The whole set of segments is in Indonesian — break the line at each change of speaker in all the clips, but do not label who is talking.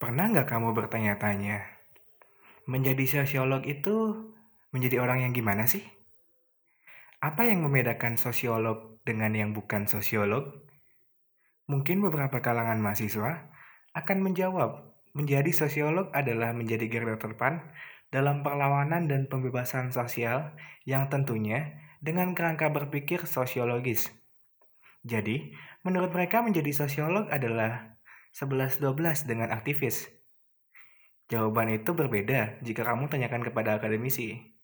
Pernah nggak kamu bertanya-tanya, menjadi sosiolog itu menjadi orang yang gimana sih? Apa yang membedakan sosiolog dengan yang bukan sosiolog? Mungkin beberapa kalangan mahasiswa akan menjawab, menjadi sosiolog adalah menjadi garda terdepan dalam perlawanan dan pembebasan sosial yang tentunya dengan kerangka berpikir sosiologis. Jadi, menurut mereka menjadi sosiolog adalah 11-12 dengan aktivis. Jawaban itu berbeda jika kamu tanyakan kepada akademisi.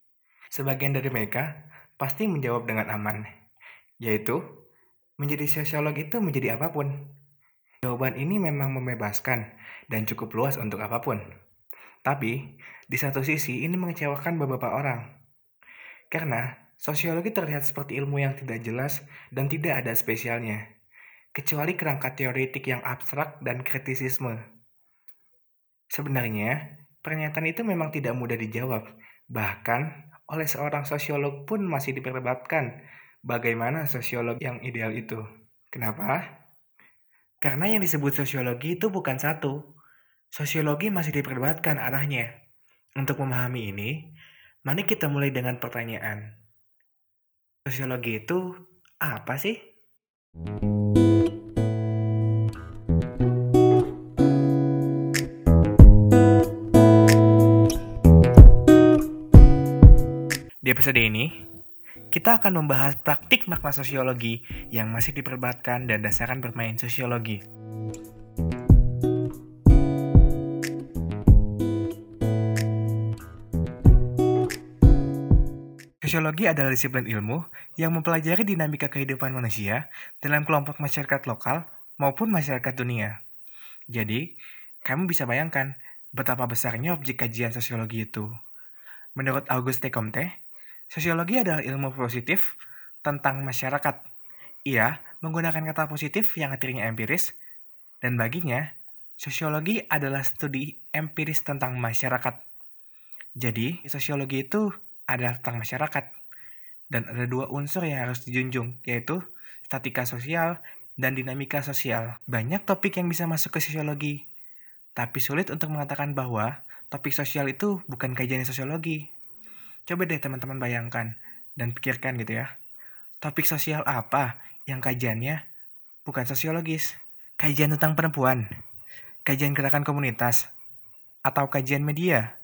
Sebagian dari mereka pasti menjawab dengan aman, yaitu menjadi sosiolog itu menjadi apa pun. Jawaban ini memang membebaskan dan cukup luas untuk apa pun. Tapi, di satu sisi ini mengecewakan beberapa orang. Karena sosiologi terlihat seperti ilmu yang tidak jelas dan tidak ada spesialnya kecuali kerangka teoretik yang abstrak dan kritisisme. Sebenarnya, pernyataan itu memang tidak mudah dijawab. Bahkan, oleh seorang sosiolog pun masih diperdebatkan bagaimana sosiolog yang ideal itu. Kenapa? Karena yang disebut sosiologi itu bukan satu. Sosiologi masih diperdebatkan arahnya. Untuk memahami ini, mari kita mulai dengan pertanyaan. Sosiologi itu apa sih? Di episode ini, kita akan membahas praktik makna sosiologi yang masih diperdebatkan dan dasarkan bermain sosiologi. Sosiologi adalah disiplin ilmu yang mempelajari dinamika kehidupan manusia dalam kelompok masyarakat lokal maupun masyarakat dunia. Jadi, kamu bisa bayangkan betapa besarnya objek kajian sosiologi itu. Menurut Auguste Comte, Sosiologi adalah ilmu positif tentang masyarakat. Ia menggunakan kata positif yang artinya empiris, dan baginya, sosiologi adalah studi empiris tentang masyarakat. Jadi, sosiologi itu adalah tentang masyarakat. Dan ada dua unsur yang harus dijunjung, yaitu statika sosial dan dinamika sosial. Banyak topik yang bisa masuk ke sosiologi, tapi sulit untuk mengatakan bahwa topik sosial itu bukan kajian sosiologi. Coba deh teman-teman bayangkan dan pikirkan gitu ya. Topik sosial apa yang kajiannya bukan sosiologis? Kajian tentang perempuan, kajian gerakan komunitas, atau kajian media.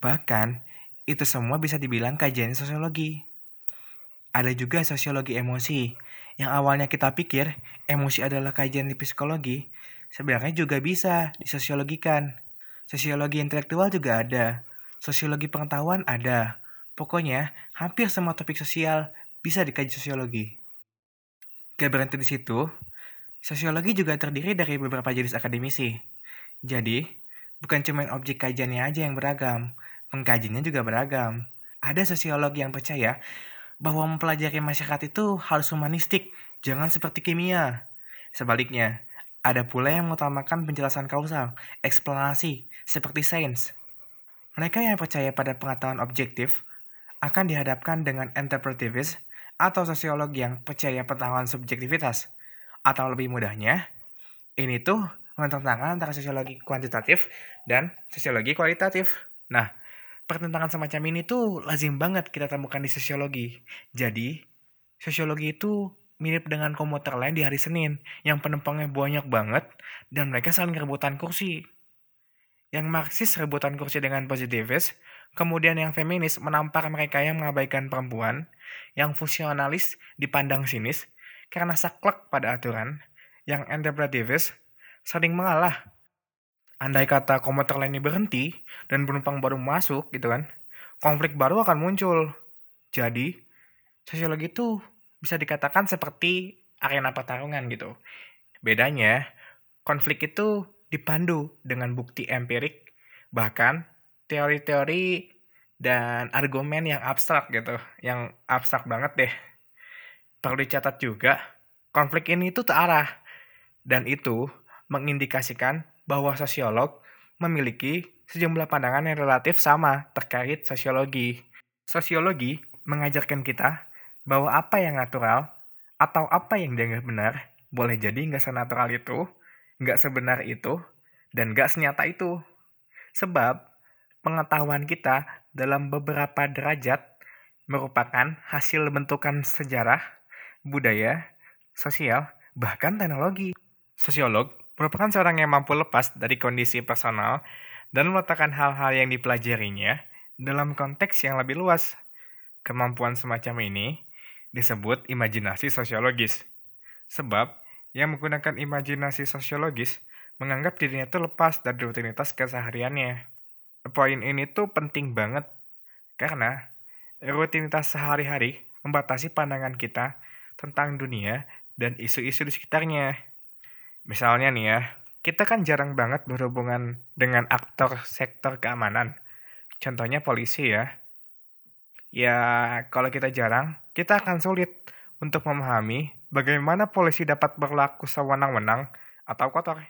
Bahkan, itu semua bisa dibilang kajian sosiologi. Ada juga sosiologi emosi, yang awalnya kita pikir emosi adalah kajian di psikologi, sebenarnya juga bisa disosiologikan. Sosiologi intelektual juga ada, sosiologi pengetahuan ada, Pokoknya, hampir semua topik sosial bisa dikaji sosiologi. Gak berhenti di situ, sosiologi juga terdiri dari beberapa jenis akademisi. Jadi, bukan cuma objek kajiannya aja yang beragam, pengkajiannya juga beragam. Ada sosiolog yang percaya bahwa mempelajari masyarakat itu harus humanistik, jangan seperti kimia. Sebaliknya, ada pula yang mengutamakan penjelasan kausal, eksplanasi, seperti sains. Mereka yang percaya pada pengetahuan objektif akan dihadapkan dengan interpretivis atau sosiolog yang percaya pengetahuan subjektivitas. Atau lebih mudahnya, ini tuh menentangkan antara sosiologi kuantitatif dan sosiologi kualitatif. Nah, pertentangan semacam ini tuh lazim banget kita temukan di sosiologi. Jadi, sosiologi itu mirip dengan komuter lain di hari Senin yang penumpangnya banyak banget dan mereka saling rebutan kursi. Yang Marxis rebutan kursi dengan positivis, Kemudian yang feminis menampar mereka yang mengabaikan perempuan, yang fusionalis dipandang sinis karena saklek pada aturan, yang interpretivis sering mengalah. Andai kata komuter lain ini berhenti dan penumpang baru masuk gitu kan, konflik baru akan muncul. Jadi, sosiologi itu bisa dikatakan seperti arena pertarungan gitu. Bedanya, konflik itu dipandu dengan bukti empirik, bahkan teori-teori dan argumen yang abstrak gitu, yang abstrak banget deh. Perlu dicatat juga, konflik ini itu terarah, dan itu mengindikasikan bahwa sosiolog memiliki sejumlah pandangan yang relatif sama terkait sosiologi. Sosiologi mengajarkan kita bahwa apa yang natural atau apa yang dianggap benar boleh jadi nggak senatural itu, nggak sebenar itu, Dan gak senyata itu. Sebab pengetahuan kita dalam beberapa derajat merupakan hasil bentukan sejarah, budaya, sosial, bahkan teknologi. Sosiolog merupakan seorang yang mampu lepas dari kondisi personal dan meletakkan hal-hal yang dipelajarinya dalam konteks yang lebih luas. Kemampuan semacam ini disebut imajinasi sosiologis. Sebab yang menggunakan imajinasi sosiologis menganggap dirinya itu lepas dari rutinitas kesehariannya. Poin ini tuh penting banget karena rutinitas sehari-hari membatasi pandangan kita tentang dunia dan isu-isu di sekitarnya. Misalnya nih ya, kita kan jarang banget berhubungan dengan aktor sektor keamanan. Contohnya polisi ya. Ya, kalau kita jarang, kita akan sulit untuk memahami bagaimana polisi dapat berlaku sewenang-wenang atau kotor.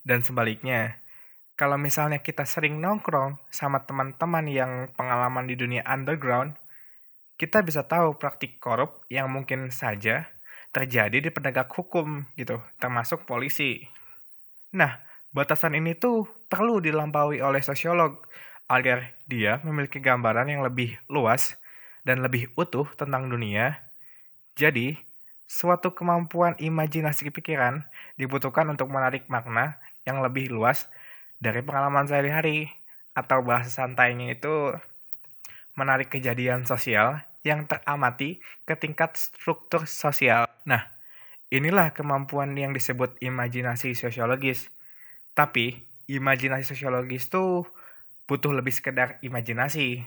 Dan sebaliknya, kalau misalnya kita sering nongkrong sama teman-teman yang pengalaman di dunia underground, kita bisa tahu praktik korup yang mungkin saja terjadi di penegak hukum gitu, termasuk polisi. Nah, batasan ini tuh perlu dilampaui oleh sosiolog agar dia memiliki gambaran yang lebih luas dan lebih utuh tentang dunia. Jadi, suatu kemampuan imajinasi pikiran dibutuhkan untuk menarik makna yang lebih luas dari pengalaman sehari-hari atau bahasa santainya itu menarik kejadian sosial yang teramati ke tingkat struktur sosial. Nah, inilah kemampuan yang disebut imajinasi sosiologis. Tapi, imajinasi sosiologis tuh butuh lebih sekedar imajinasi.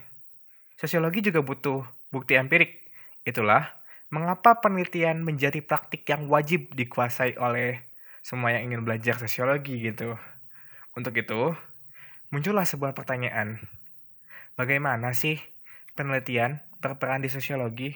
Sosiologi juga butuh bukti empirik. Itulah mengapa penelitian menjadi praktik yang wajib dikuasai oleh semua yang ingin belajar sosiologi gitu. Untuk itu, muncullah sebuah pertanyaan. Bagaimana sih penelitian berperan di sosiologi?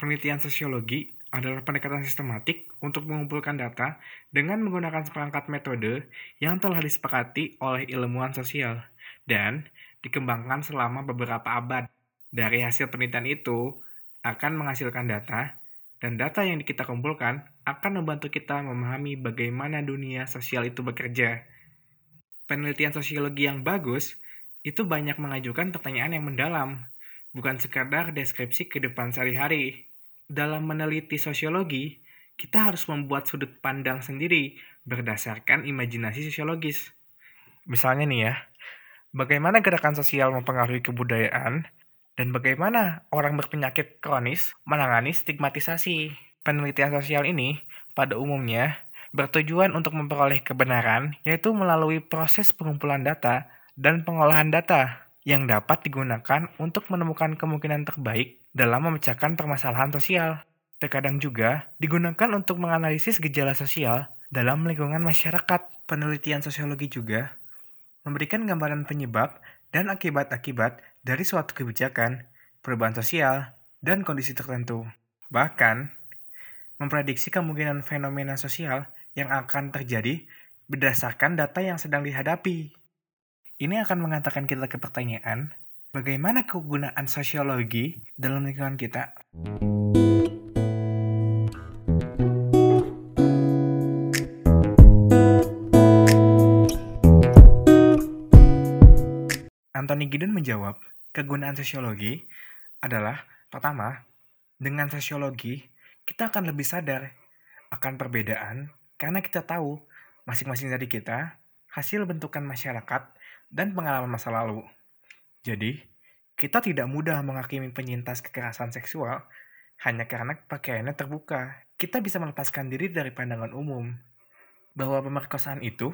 Penelitian sosiologi adalah pendekatan sistematik untuk mengumpulkan data dengan menggunakan seperangkat metode yang telah disepakati oleh ilmuwan sosial dan dikembangkan selama beberapa abad. Dari hasil penelitian itu akan menghasilkan data, dan data yang kita kumpulkan akan membantu kita memahami bagaimana dunia sosial itu bekerja. Penelitian sosiologi yang bagus itu banyak mengajukan pertanyaan yang mendalam, bukan sekadar deskripsi kehidupan sehari-hari. Dalam meneliti sosiologi, kita harus membuat sudut pandang sendiri berdasarkan imajinasi sosiologis. Misalnya nih ya, bagaimana gerakan sosial mempengaruhi kebudayaan, dan bagaimana orang berpenyakit kronis menangani stigmatisasi. Penelitian sosial ini pada umumnya bertujuan untuk memperoleh kebenaran, yaitu melalui proses pengumpulan data dan pengolahan data yang dapat digunakan untuk menemukan kemungkinan terbaik dalam memecahkan permasalahan sosial. Terkadang juga digunakan untuk menganalisis gejala sosial dalam lingkungan masyarakat. Penelitian sosiologi juga memberikan gambaran penyebab dan akibat-akibat dari suatu kebijakan, perubahan sosial, dan kondisi tertentu. Bahkan, memprediksi kemungkinan fenomena sosial yang akan terjadi berdasarkan data yang sedang dihadapi. Ini akan mengatakan kita ke pertanyaan, bagaimana kegunaan sosiologi dalam lingkungan kita? Anthony Giddens menjawab, kegunaan sosiologi adalah pertama, dengan sosiologi kita akan lebih sadar akan perbedaan karena kita tahu masing-masing dari kita hasil bentukan masyarakat dan pengalaman masa lalu. Jadi, kita tidak mudah menghakimi penyintas kekerasan seksual hanya karena pakaiannya terbuka. Kita bisa melepaskan diri dari pandangan umum bahwa pemerkosaan itu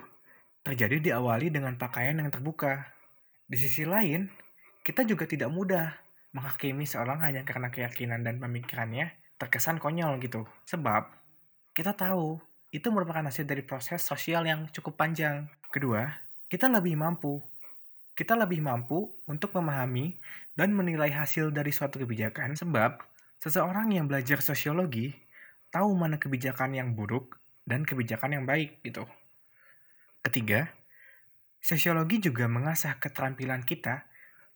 terjadi diawali dengan pakaian yang terbuka di sisi lain, kita juga tidak mudah menghakimi seorang hanya karena keyakinan dan pemikirannya terkesan konyol gitu. Sebab, kita tahu itu merupakan hasil dari proses sosial yang cukup panjang. Kedua, kita lebih mampu. Kita lebih mampu untuk memahami dan menilai hasil dari suatu kebijakan sebab seseorang yang belajar sosiologi tahu mana kebijakan yang buruk dan kebijakan yang baik gitu. Ketiga, Sosiologi juga mengasah keterampilan kita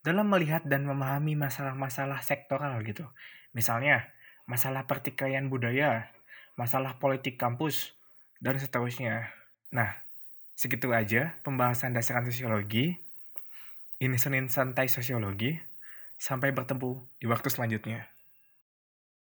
dalam melihat dan memahami masalah-masalah sektoral gitu. Misalnya, masalah pertikaian budaya, masalah politik kampus, dan seterusnya. Nah, segitu aja pembahasan dasar sosiologi. Ini Senin Santai Sosiologi. Sampai bertemu di waktu selanjutnya.